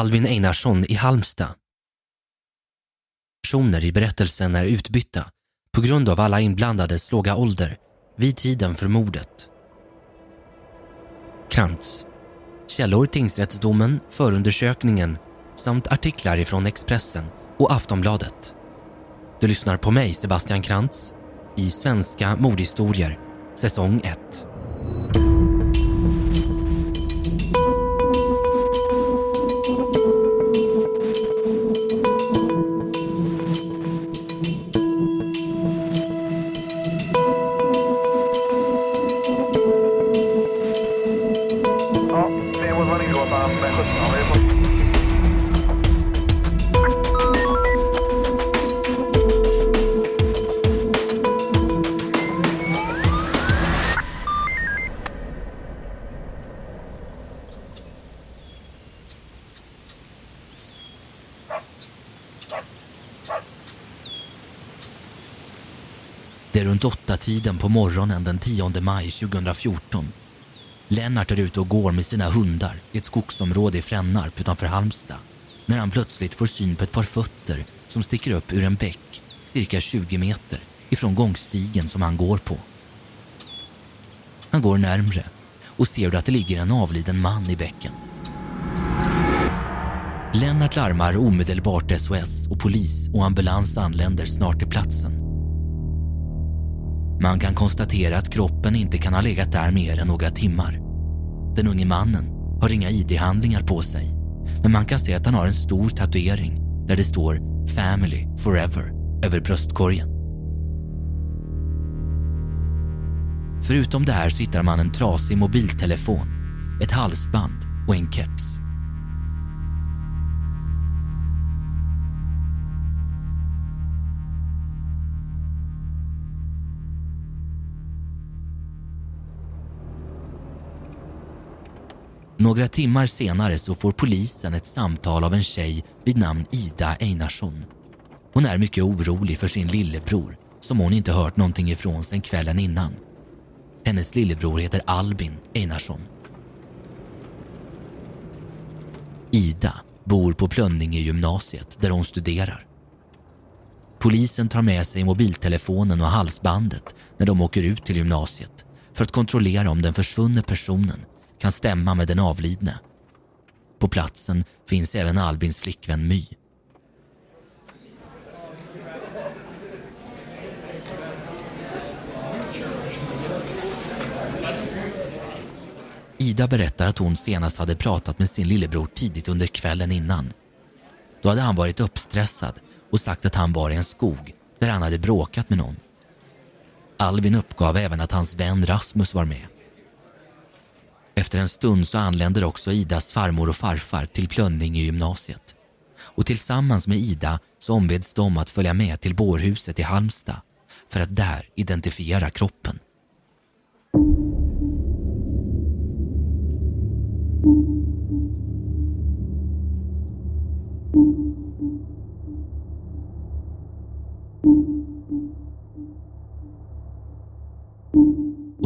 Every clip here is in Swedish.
Albin Einarsson i Halmstad. Personer i berättelsen är utbytta på grund av alla inblandades låga ålder vid tiden för mordet. Krantz. Källor tingsrättsdomen, förundersökningen samt artiklar ifrån Expressen och Aftonbladet. Du lyssnar på mig, Sebastian Krantz, i Svenska mordhistorier, säsong 1. Åtta tiden på morgonen den 10 maj 2014. Lennart är ute och går med sina hundar i ett skogsområde i Frännarp utanför Halmstad när han plötsligt får syn på ett par fötter som sticker upp ur en bäck cirka 20 meter ifrån gångstigen som han går på. Han går närmre och ser att det ligger en avliden man i bäcken. Lennart larmar omedelbart SOS och polis och ambulans anländer snart till platsen. Man kan konstatera att kroppen inte kan ha legat där mer än några timmar. Den unge mannen har inga ID-handlingar på sig men man kan se att han har en stor tatuering där det står “Family Forever” över bröstkorgen. Förutom det här så hittar man en trasig mobiltelefon, ett halsband och en keps. Några timmar senare så får polisen ett samtal av en tjej vid namn Ida Einarsson. Hon är mycket orolig för sin lillebror som hon inte hört någonting ifrån sedan kvällen innan. Hennes lillebror heter Albin Einarsson. Ida bor på Plönninge gymnasiet där hon studerar. Polisen tar med sig mobiltelefonen och halsbandet när de åker ut till gymnasiet för att kontrollera om den försvunne personen kan stämma med den avlidne. På platsen finns även Albins flickvän My. Ida berättar att hon senast hade pratat med sin lillebror tidigt under kvällen innan. Då hade han varit uppstressad och sagt att han var i en skog där han hade bråkat med någon. Alvin uppgav även att hans vän Rasmus var med. Efter en stund så anländer också Idas farmor och farfar till Plönninge gymnasiet. Och tillsammans med Ida så ombeds de att följa med till bårhuset i Halmstad för att där identifiera kroppen.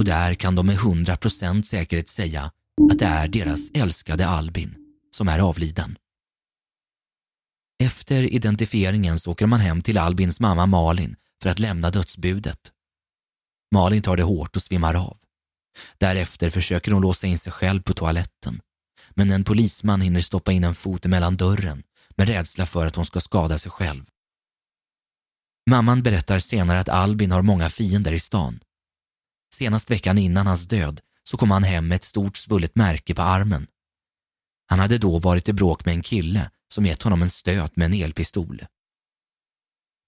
Och där kan de med 100% säkerhet säga att det är deras älskade Albin som är avliden. Efter identifieringen så åker man hem till Albins mamma Malin för att lämna dödsbudet. Malin tar det hårt och svimmar av. Därefter försöker hon låsa in sig själv på toaletten. Men en polisman hinner stoppa in en fot mellan dörren med rädsla för att hon ska skada sig själv. Mamman berättar senare att Albin har många fiender i stan. Senast veckan innan hans död så kom han hem med ett stort svullet märke på armen. Han hade då varit i bråk med en kille som gett honom en stöt med en elpistol.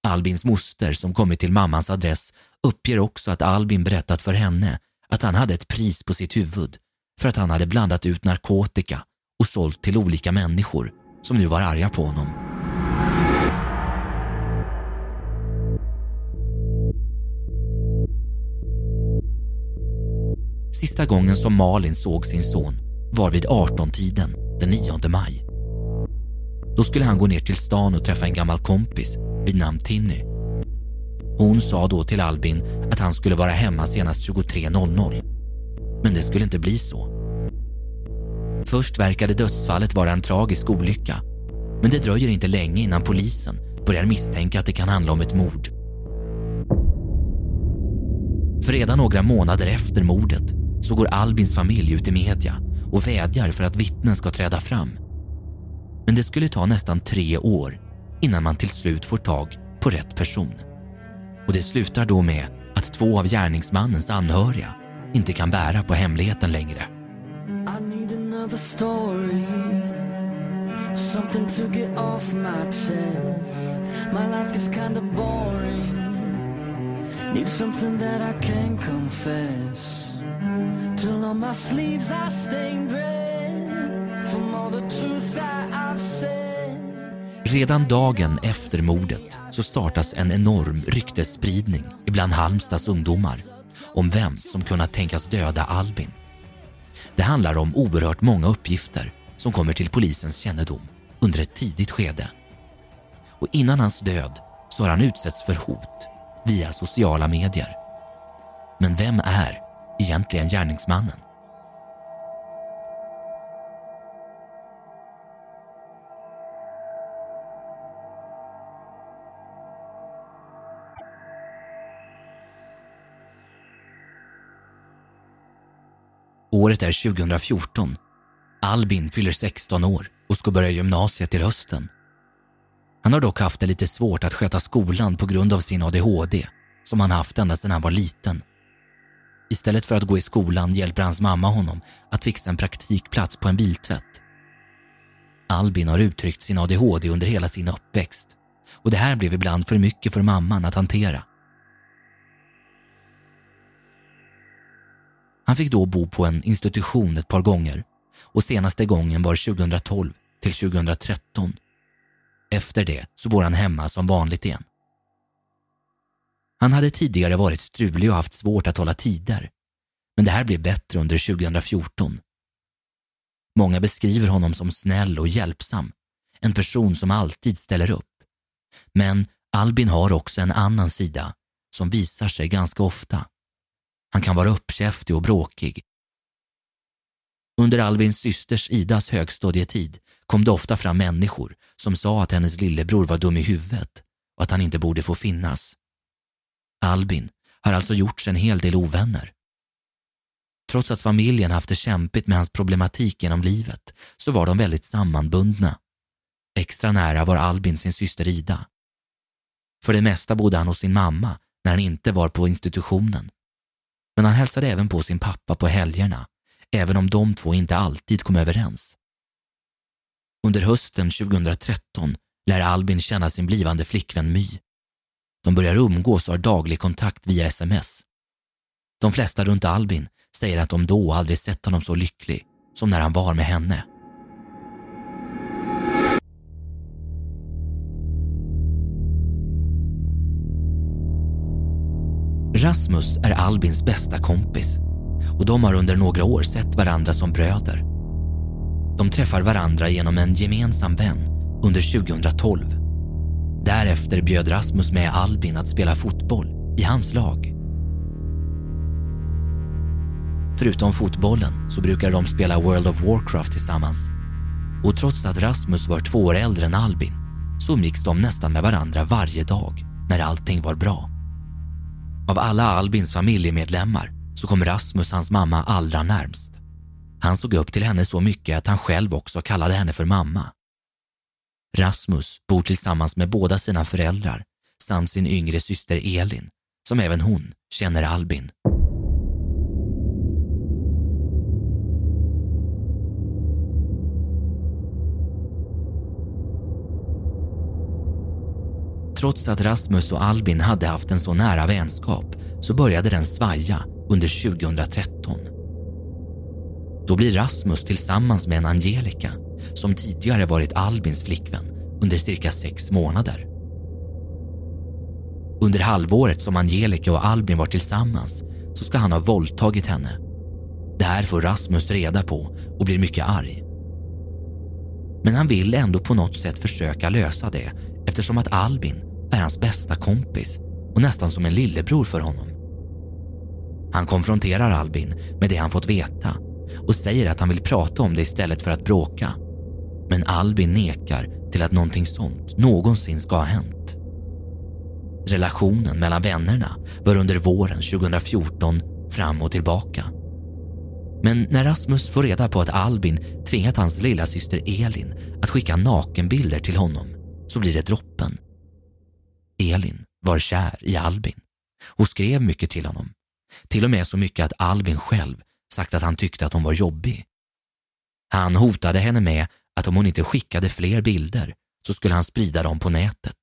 Albins moster som kommit till mammans adress uppger också att Albin berättat för henne att han hade ett pris på sitt huvud för att han hade blandat ut narkotika och sålt till olika människor som nu var arga på honom. Sista gången som Malin såg sin son var vid 18-tiden den 9 maj. Då skulle han gå ner till stan och träffa en gammal kompis vid namn Tinny. Hon sa då till Albin att han skulle vara hemma senast 23.00. Men det skulle inte bli så. Först verkade dödsfallet vara en tragisk olycka men det dröjer inte länge innan polisen börjar misstänka att det kan handla om ett mord. För redan några månader efter mordet så går Albins familj ut i media och vädjar för att vittnen ska träda fram. Men det skulle ta nästan tre år innan man till slut får tag på rätt person. Och det slutar då med att två av gärningsmannens anhöriga inte kan bära på hemligheten längre. Something to get off my chest My life gets kinda boring Need something that I can confess till on my sleeves I stained red From all the truth that I've said Redan dagen efter mordet så startas en enorm ryktesspridning ibland Halmstads ungdomar om vem som kunnat tänkas döda Albin. Det handlar om oerhört många uppgifter som kommer till polisens kännedom under ett tidigt skede. Och innan hans död så har han utsätts för hot via sociala medier. Men vem är egentligen gärningsmannen? Året är 2014. Albin fyller 16 år och ska börja gymnasiet till hösten. Han har dock haft det lite svårt att sköta skolan på grund av sin ADHD som han haft ända sedan han var liten. Istället för att gå i skolan hjälper hans mamma honom att fixa en praktikplats på en biltvätt. Albin har uttryckt sin ADHD under hela sin uppväxt och det här blev ibland för mycket för mamman att hantera. Han fick då bo på en institution ett par gånger och senaste gången var 2012 till 2013. Efter det så bor han hemma som vanligt igen. Han hade tidigare varit strulig och haft svårt att hålla tider. Men det här blev bättre under 2014. Många beskriver honom som snäll och hjälpsam. En person som alltid ställer upp. Men Albin har också en annan sida som visar sig ganska ofta. Han kan vara uppkäftig och bråkig under Albins systers Idas högstadietid kom det ofta fram människor som sa att hennes lillebror var dum i huvudet och att han inte borde få finnas. Albin har alltså gjort sig en hel del ovänner. Trots att familjen haft det kämpigt med hans problematik genom livet så var de väldigt sammanbundna. Extra nära var Albin sin syster Ida. För det mesta bodde han hos sin mamma när han inte var på institutionen. Men han hälsade även på sin pappa på helgerna även om de två inte alltid kom överens. Under hösten 2013 lär Albin känna sin blivande flickvän My. De börjar umgås och har daglig kontakt via sms. De flesta runt Albin säger att de då aldrig sett honom så lycklig som när han var med henne. Rasmus är Albins bästa kompis och de har under några år sett varandra som bröder. De träffar varandra genom en gemensam vän under 2012. Därefter bjöd Rasmus med Albin att spela fotboll i hans lag. Förutom fotbollen så brukade de spela World of Warcraft tillsammans. Och trots att Rasmus var två år äldre än Albin så umgicks de nästan med varandra varje dag när allting var bra. Av alla Albins familjemedlemmar så kom Rasmus hans mamma allra närmst. Han såg upp till henne så mycket att han själv också kallade henne för mamma. Rasmus bor tillsammans med båda sina föräldrar samt sin yngre syster Elin, som även hon känner Albin. Trots att Rasmus och Albin hade haft en så nära vänskap så började den svaja under 2013. Då blir Rasmus tillsammans med en Angelica som tidigare varit Albins flickvän under cirka sex månader. Under halvåret som Angelica och Albin var tillsammans så ska han ha våldtagit henne. Det här får Rasmus reda på och blir mycket arg. Men han vill ändå på något sätt försöka lösa det eftersom att Albin är hans bästa kompis och nästan som en lillebror för honom. Han konfronterar Albin med det han fått veta och säger att han vill prata om det istället för att bråka. Men Albin nekar till att någonting sånt någonsin ska ha hänt. Relationen mellan vännerna var under våren 2014 fram och tillbaka. Men när Rasmus får reda på att Albin tvingat hans lilla syster Elin att skicka nakenbilder till honom så blir det droppen. Elin var kär i Albin och skrev mycket till honom. Till och med så mycket att Albin själv sagt att han tyckte att hon var jobbig. Han hotade henne med att om hon inte skickade fler bilder så skulle han sprida dem på nätet.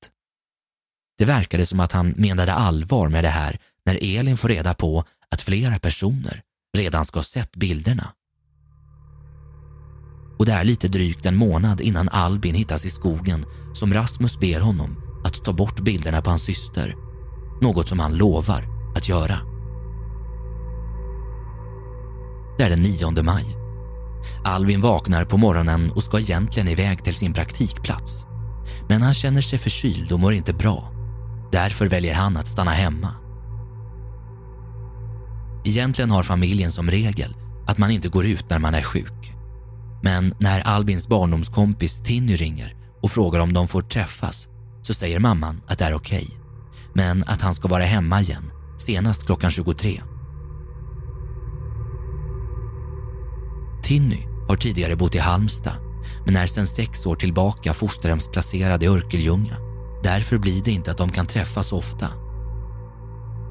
Det verkade som att han menade allvar med det här när Elin får reda på att flera personer redan ska ha sett bilderna. Och det är lite drygt en månad innan Albin hittas i skogen som Rasmus ber honom att ta bort bilderna på hans syster. Något som han lovar att göra. Det är den 9 maj. Albin vaknar på morgonen och ska egentligen iväg till sin praktikplats. Men han känner sig förkyld och mår inte bra. Därför väljer han att stanna hemma. Egentligen har familjen som regel att man inte går ut när man är sjuk. Men när Albins barndomskompis Tinny ringer och frågar om de får träffas så säger mamman att det är okej. Okay, men att han ska vara hemma igen senast klockan 23. Tinny har tidigare bott i Halmstad men är sedan sex år tillbaka fosterhemsplacerad i Örkelljunga. Därför blir det inte att de kan träffas ofta.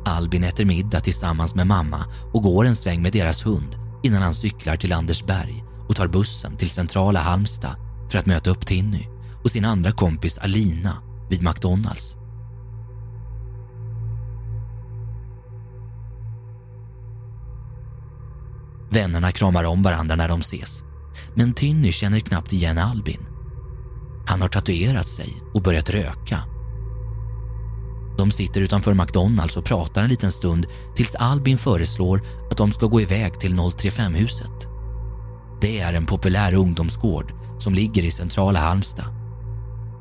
Albin äter middag tillsammans med mamma och går en sväng med deras hund innan han cyklar till Andersberg och tar bussen till centrala Halmstad för att möta upp Tinny och sin andra kompis Alina vid McDonalds. Vännerna kramar om varandra när de ses. Men Tynny känner knappt igen Albin. Han har tatuerat sig och börjat röka. De sitter utanför McDonalds och pratar en liten stund tills Albin föreslår att de ska gå iväg till 035-huset. Det är en populär ungdomsgård som ligger i centrala Halmstad.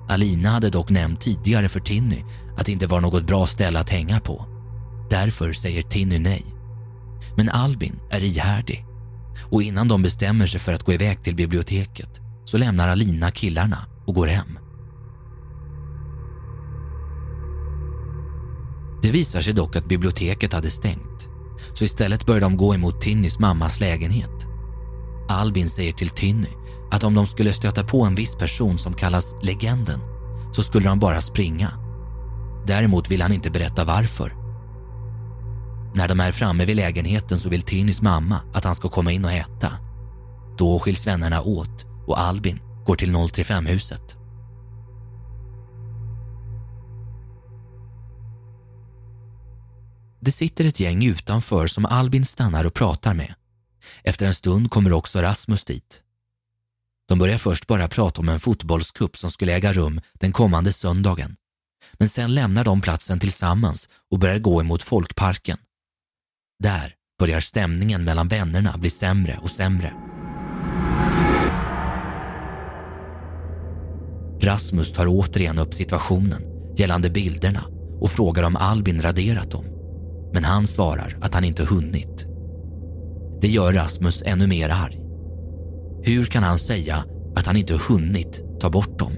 Alina hade dock nämnt tidigare för Tinny att det inte var något bra ställe att hänga på. Därför säger Tinny nej. Men Albin är ihärdig och innan de bestämmer sig för att gå iväg till biblioteket så lämnar Alina killarna och går hem. Det visar sig dock att biblioteket hade stängt så istället börjar de gå emot Tinnys mammas lägenhet. Albin säger till Tinny att om de skulle stöta på en viss person som kallas Legenden så skulle de bara springa. Däremot vill han inte berätta varför när de är framme vid lägenheten så vill Tinnys mamma att han ska komma in och äta. Då skiljs vännerna åt och Albin går till 035-huset. Det sitter ett gäng utanför som Albin stannar och pratar med. Efter en stund kommer också Rasmus dit. De börjar först bara prata om en fotbollskupp som skulle äga rum den kommande söndagen. Men sen lämnar de platsen tillsammans och börjar gå emot folkparken. Där börjar stämningen mellan vännerna bli sämre och sämre. Rasmus tar återigen upp situationen gällande bilderna och frågar om Albin raderat dem. Men han svarar att han inte hunnit. Det gör Rasmus ännu mer arg. Hur kan han säga att han inte hunnit ta bort dem?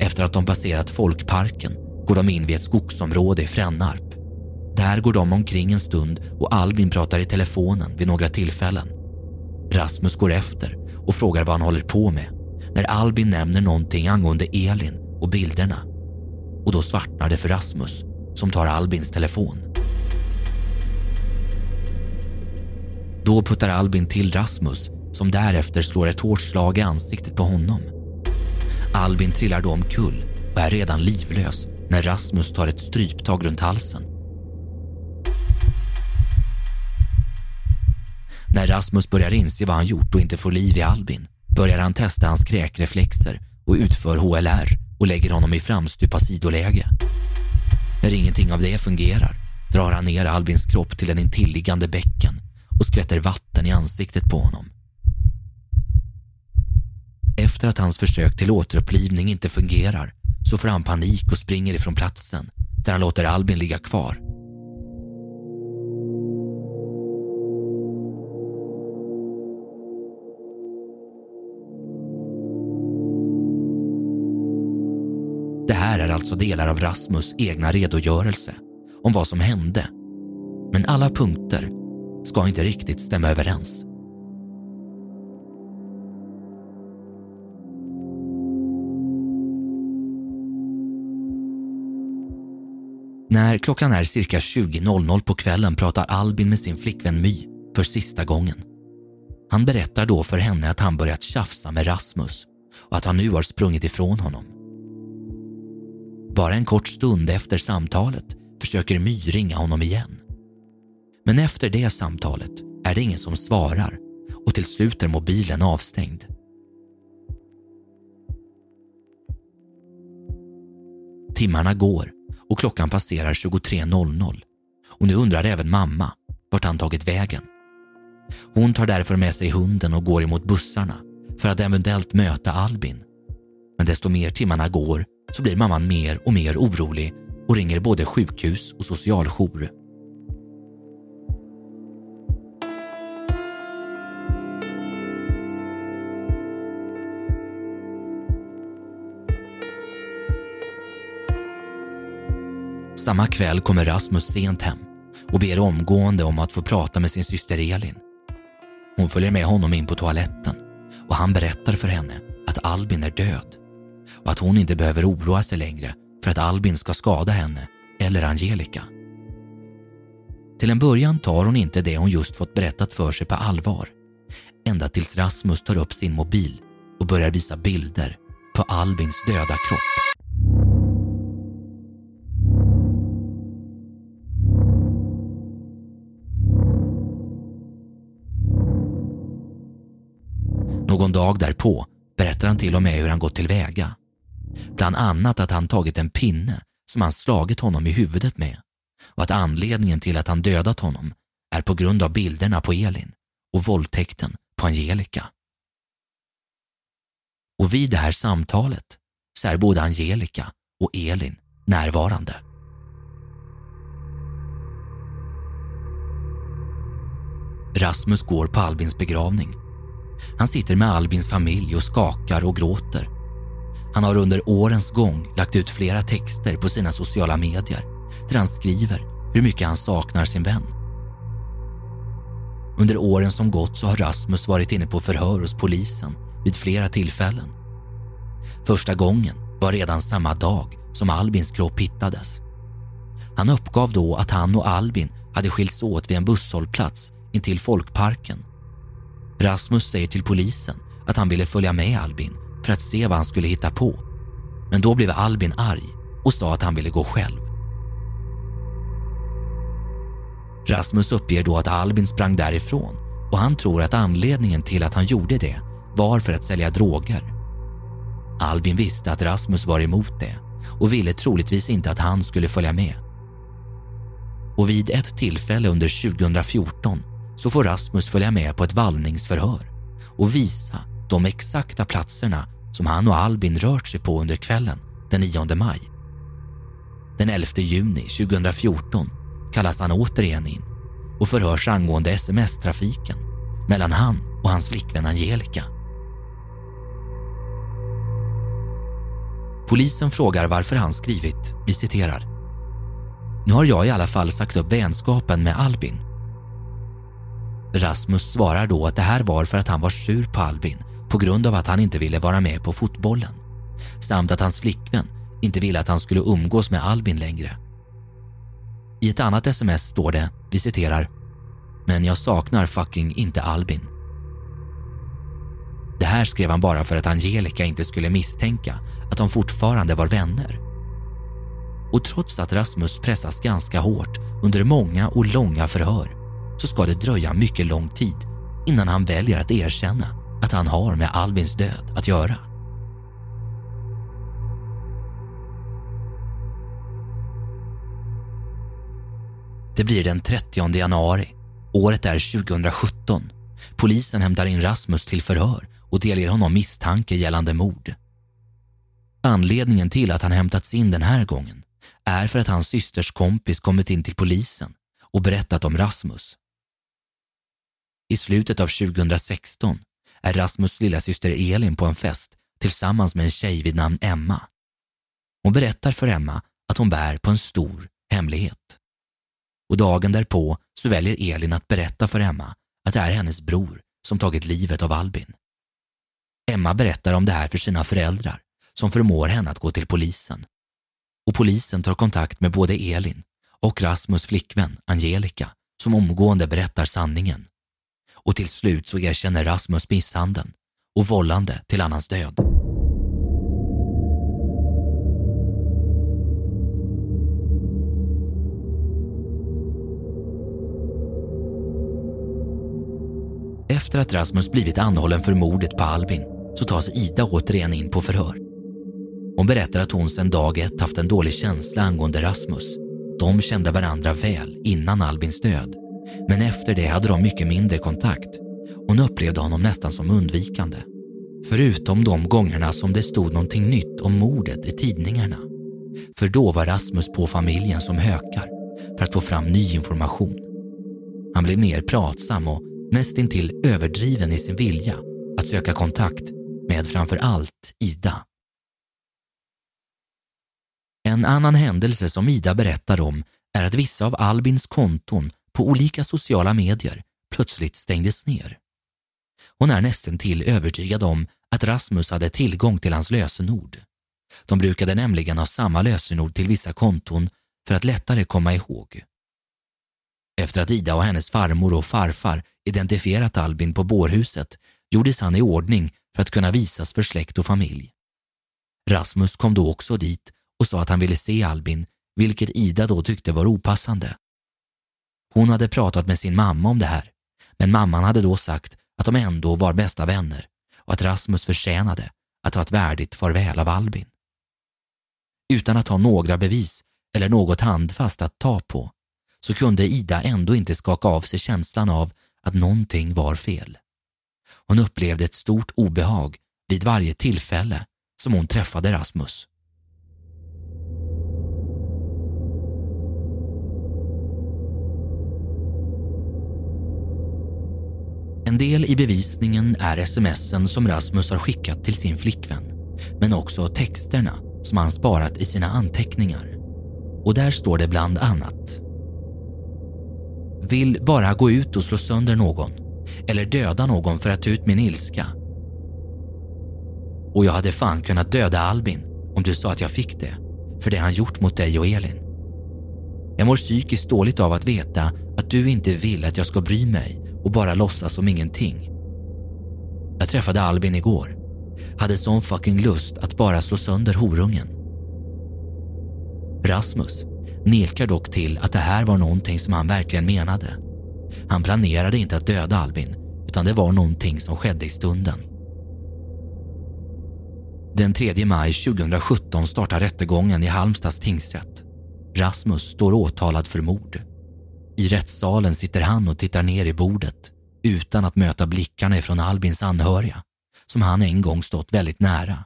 Efter att de passerat folkparken går de in vid ett skogsområde i Frännarp. Där går de omkring en stund och Albin pratar i telefonen vid några tillfällen. Rasmus går efter och frågar vad han håller på med när Albin nämner någonting angående Elin och bilderna. Och då svartnar det för Rasmus som tar Albins telefon. Då puttar Albin till Rasmus som därefter slår ett hårt slag i ansiktet på honom. Albin trillar då omkull och är redan livlös när Rasmus tar ett stryptag runt halsen När Rasmus börjar inse vad han gjort och inte får liv i Albin börjar han testa hans kräkreflexer och utför HLR och lägger honom i framstupa sidoläge. När ingenting av det fungerar drar han ner Albins kropp till den intilliggande bäcken och skvätter vatten i ansiktet på honom. Efter att hans försök till återupplivning inte fungerar så får han panik och springer ifrån platsen där han låter Albin ligga kvar alltså delar av Rasmus egna redogörelse om vad som hände. Men alla punkter ska inte riktigt stämma överens. När klockan är cirka 20.00 på kvällen pratar Albin med sin flickvän My för sista gången. Han berättar då för henne att han börjat tjafsa med Rasmus och att han nu har sprungit ifrån honom. Bara en kort stund efter samtalet försöker My ringa honom igen. Men efter det samtalet är det ingen som svarar och till slut är mobilen avstängd. Timmarna går och klockan passerar 23.00 och nu undrar även mamma vart han tagit vägen. Hon tar därför med sig hunden och går emot bussarna för att eventuellt möta Albin. Men desto mer timmarna går så blir mamman mer och mer orolig och ringer både sjukhus och socialjour. Samma kväll kommer Rasmus sent hem och ber omgående om att få prata med sin syster Elin. Hon följer med honom in på toaletten och han berättar för henne att Albin är död och att hon inte behöver oroa sig längre för att Albin ska skada henne eller Angelica. Till en början tar hon inte det hon just fått berättat för sig på allvar. Ända tills Rasmus tar upp sin mobil och börjar visa bilder på Albins döda kropp. Någon dag därpå berättar han till och med hur han gått tillväga. Bland annat att han tagit en pinne som han slagit honom i huvudet med och att anledningen till att han dödat honom är på grund av bilderna på Elin och våldtäkten på Angelica. Och vid det här samtalet så är både Angelica och Elin närvarande. Rasmus går på Albins begravning han sitter med Albins familj och skakar och gråter. Han har under årens gång lagt ut flera texter på sina sociala medier där han skriver hur mycket han saknar sin vän. Under åren som gått så har Rasmus varit inne på förhör hos polisen vid flera tillfällen. Första gången var redan samma dag som Albins kropp hittades. Han uppgav då att han och Albin hade skilts åt vid en busshållplats intill Folkparken Rasmus säger till polisen att han ville följa med Albin för att se vad han skulle hitta på. Men då blev Albin arg och sa att han ville gå själv. Rasmus uppger då att Albin sprang därifrån och han tror att anledningen till att han gjorde det var för att sälja droger. Albin visste att Rasmus var emot det och ville troligtvis inte att han skulle följa med. Och vid ett tillfälle under 2014 så får Rasmus följa med på ett vallningsförhör och visa de exakta platserna som han och Albin rört sig på under kvällen den 9 maj. Den 11 juni 2014 kallas han återigen in och förhörs angående sms-trafiken mellan han och hans flickvän Angelica. Polisen frågar varför han skrivit, vi citerar. Nu har jag i alla fall sagt upp vänskapen med Albin Rasmus svarar då att det här var för att han var sur på Albin på grund av att han inte ville vara med på fotbollen samt att hans flickvän inte ville att han skulle umgås med Albin längre. I ett annat sms står det, vi citerar, “Men jag saknar fucking inte Albin”. Det här skrev han bara för att Angelica inte skulle misstänka att de fortfarande var vänner. Och trots att Rasmus pressas ganska hårt under många och långa förhör så ska det dröja mycket lång tid innan han väljer att erkänna han har med Albins död att göra. Det blir den 30 januari. Året är 2017. Polisen hämtar in Rasmus till förhör och delger honom misstanke gällande mord. Anledningen till att han hämtats in den här gången är för att hans systers kompis kommit in till polisen och berättat om Rasmus. I slutet av 2016 är Rasmus lillasyster Elin på en fest tillsammans med en tjej vid namn Emma. Hon berättar för Emma att hon bär på en stor hemlighet. Och dagen därpå så väljer Elin att berätta för Emma att det är hennes bror som tagit livet av Albin. Emma berättar om det här för sina föräldrar som förmår henne att gå till polisen. Och polisen tar kontakt med både Elin och Rasmus flickvän Angelica som omgående berättar sanningen. Och till slut så erkänner Rasmus misshandeln och vållande till annans död. Efter att Rasmus blivit anhållen för mordet på Albin så tas Ida återigen in på förhör. Hon berättar att hon sedan dag ett haft en dålig känsla angående Rasmus. De kände varandra väl innan Albins död, men efter det hade de mycket mindre kontakt. Hon upplevde honom nästan som undvikande. Förutom de gångerna som det stod någonting nytt om mordet i tidningarna. För då var Rasmus på familjen som hökar för att få fram ny information. Han blev mer pratsam och nästintill överdriven i sin vilja att söka kontakt med framför allt Ida. En annan händelse som Ida berättar om är att vissa av Albins konton på olika sociala medier plötsligt stängdes ner. Hon är nästan till övertygad om att Rasmus hade tillgång till hans lösenord. De brukade nämligen ha samma lösenord till vissa konton för att lättare komma ihåg. Efter att Ida och hennes farmor och farfar identifierat Albin på bårhuset gjordes han i ordning för att kunna visas för släkt och familj. Rasmus kom då också dit och sa att han ville se Albin, vilket Ida då tyckte var opassande. Hon hade pratat med sin mamma om det här, men mamman hade då sagt att de ändå var bästa vänner och att Rasmus förtjänade att ta ett värdigt farväl av Albin. Utan att ha några bevis eller något handfast att ta på så kunde Ida ändå inte skaka av sig känslan av att någonting var fel. Hon upplevde ett stort obehag vid varje tillfälle som hon träffade Rasmus. En del i bevisningen är smsen som Rasmus har skickat till sin flickvän, men också texterna som han sparat i sina anteckningar. Och där står det bland annat. Vill bara gå ut och slå sönder någon eller döda någon för att ta ut min ilska. Och jag hade fan kunnat döda Albin om du sa att jag fick det, för det han gjort mot dig och Elin. Jag mår psykiskt dåligt av att veta du inte vill att jag ska bry mig och bara låtsas som ingenting. Jag träffade Albin igår. Hade sån fucking lust att bara slå sönder horungen. Rasmus nekar dock till att det här var någonting som han verkligen menade. Han planerade inte att döda Albin, utan det var någonting som skedde i stunden. Den 3 maj 2017 startar rättegången i Halmstads tingsrätt. Rasmus står åtalad för mord. I rättssalen sitter han och tittar ner i bordet utan att möta blickarna ifrån Albins anhöriga, som han en gång stått väldigt nära.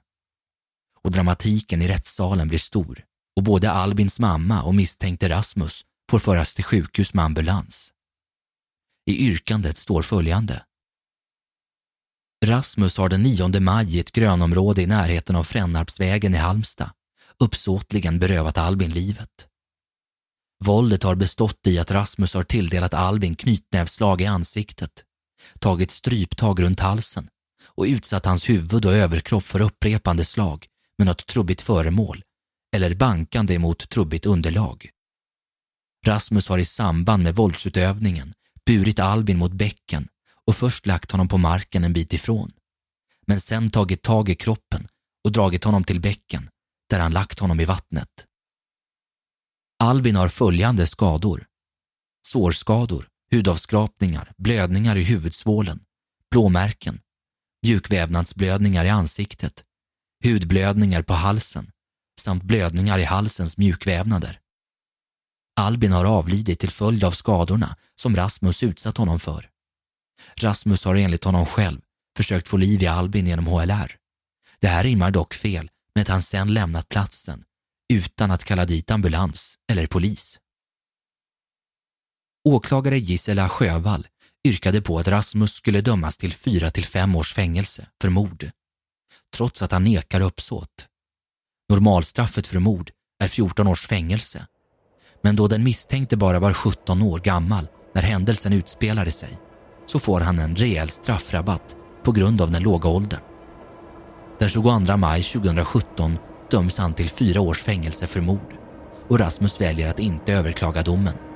Och dramatiken i rättssalen blir stor och både Albins mamma och misstänkte Rasmus får föras till sjukhus med ambulans. I yrkandet står följande. Rasmus har den 9 maj i ett grönområde i närheten av Frännarpsvägen i Halmstad uppsåtligen berövat Albin livet. Våldet har bestått i att Rasmus har tilldelat Albin knytnävsslag i ansiktet, tagit stryptag runt halsen och utsatt hans huvud och överkropp för upprepande slag med något trubbigt föremål eller bankande mot trubbigt underlag. Rasmus har i samband med våldsutövningen burit Albin mot bäcken och först lagt honom på marken en bit ifrån, men sen tagit tag i kroppen och dragit honom till bäcken där han lagt honom i vattnet. Albin har följande skador. Sårskador, hudavskrapningar, blödningar i huvudsvålen, blåmärken, mjukvävnadsblödningar i ansiktet, hudblödningar på halsen samt blödningar i halsens mjukvävnader. Albin har avlidit till följd av skadorna som Rasmus utsatt honom för. Rasmus har enligt honom själv försökt få liv i Albin genom HLR. Det här rimmar dock fel med att han sen lämnat platsen utan att kalla dit ambulans eller polis. Åklagare Gisela Sjövall yrkade på att Rasmus skulle dömas till fyra till fem års fängelse för mord, trots att han nekar uppsåt. Normalstraffet för mord är 14 års fängelse. Men då den misstänkte bara var 17 år gammal när händelsen utspelade sig så får han en rejäl straffrabatt på grund av den låga åldern. Den 22 maj 2017 döms han till fyra års fängelse för mord och Rasmus väljer att inte överklaga domen.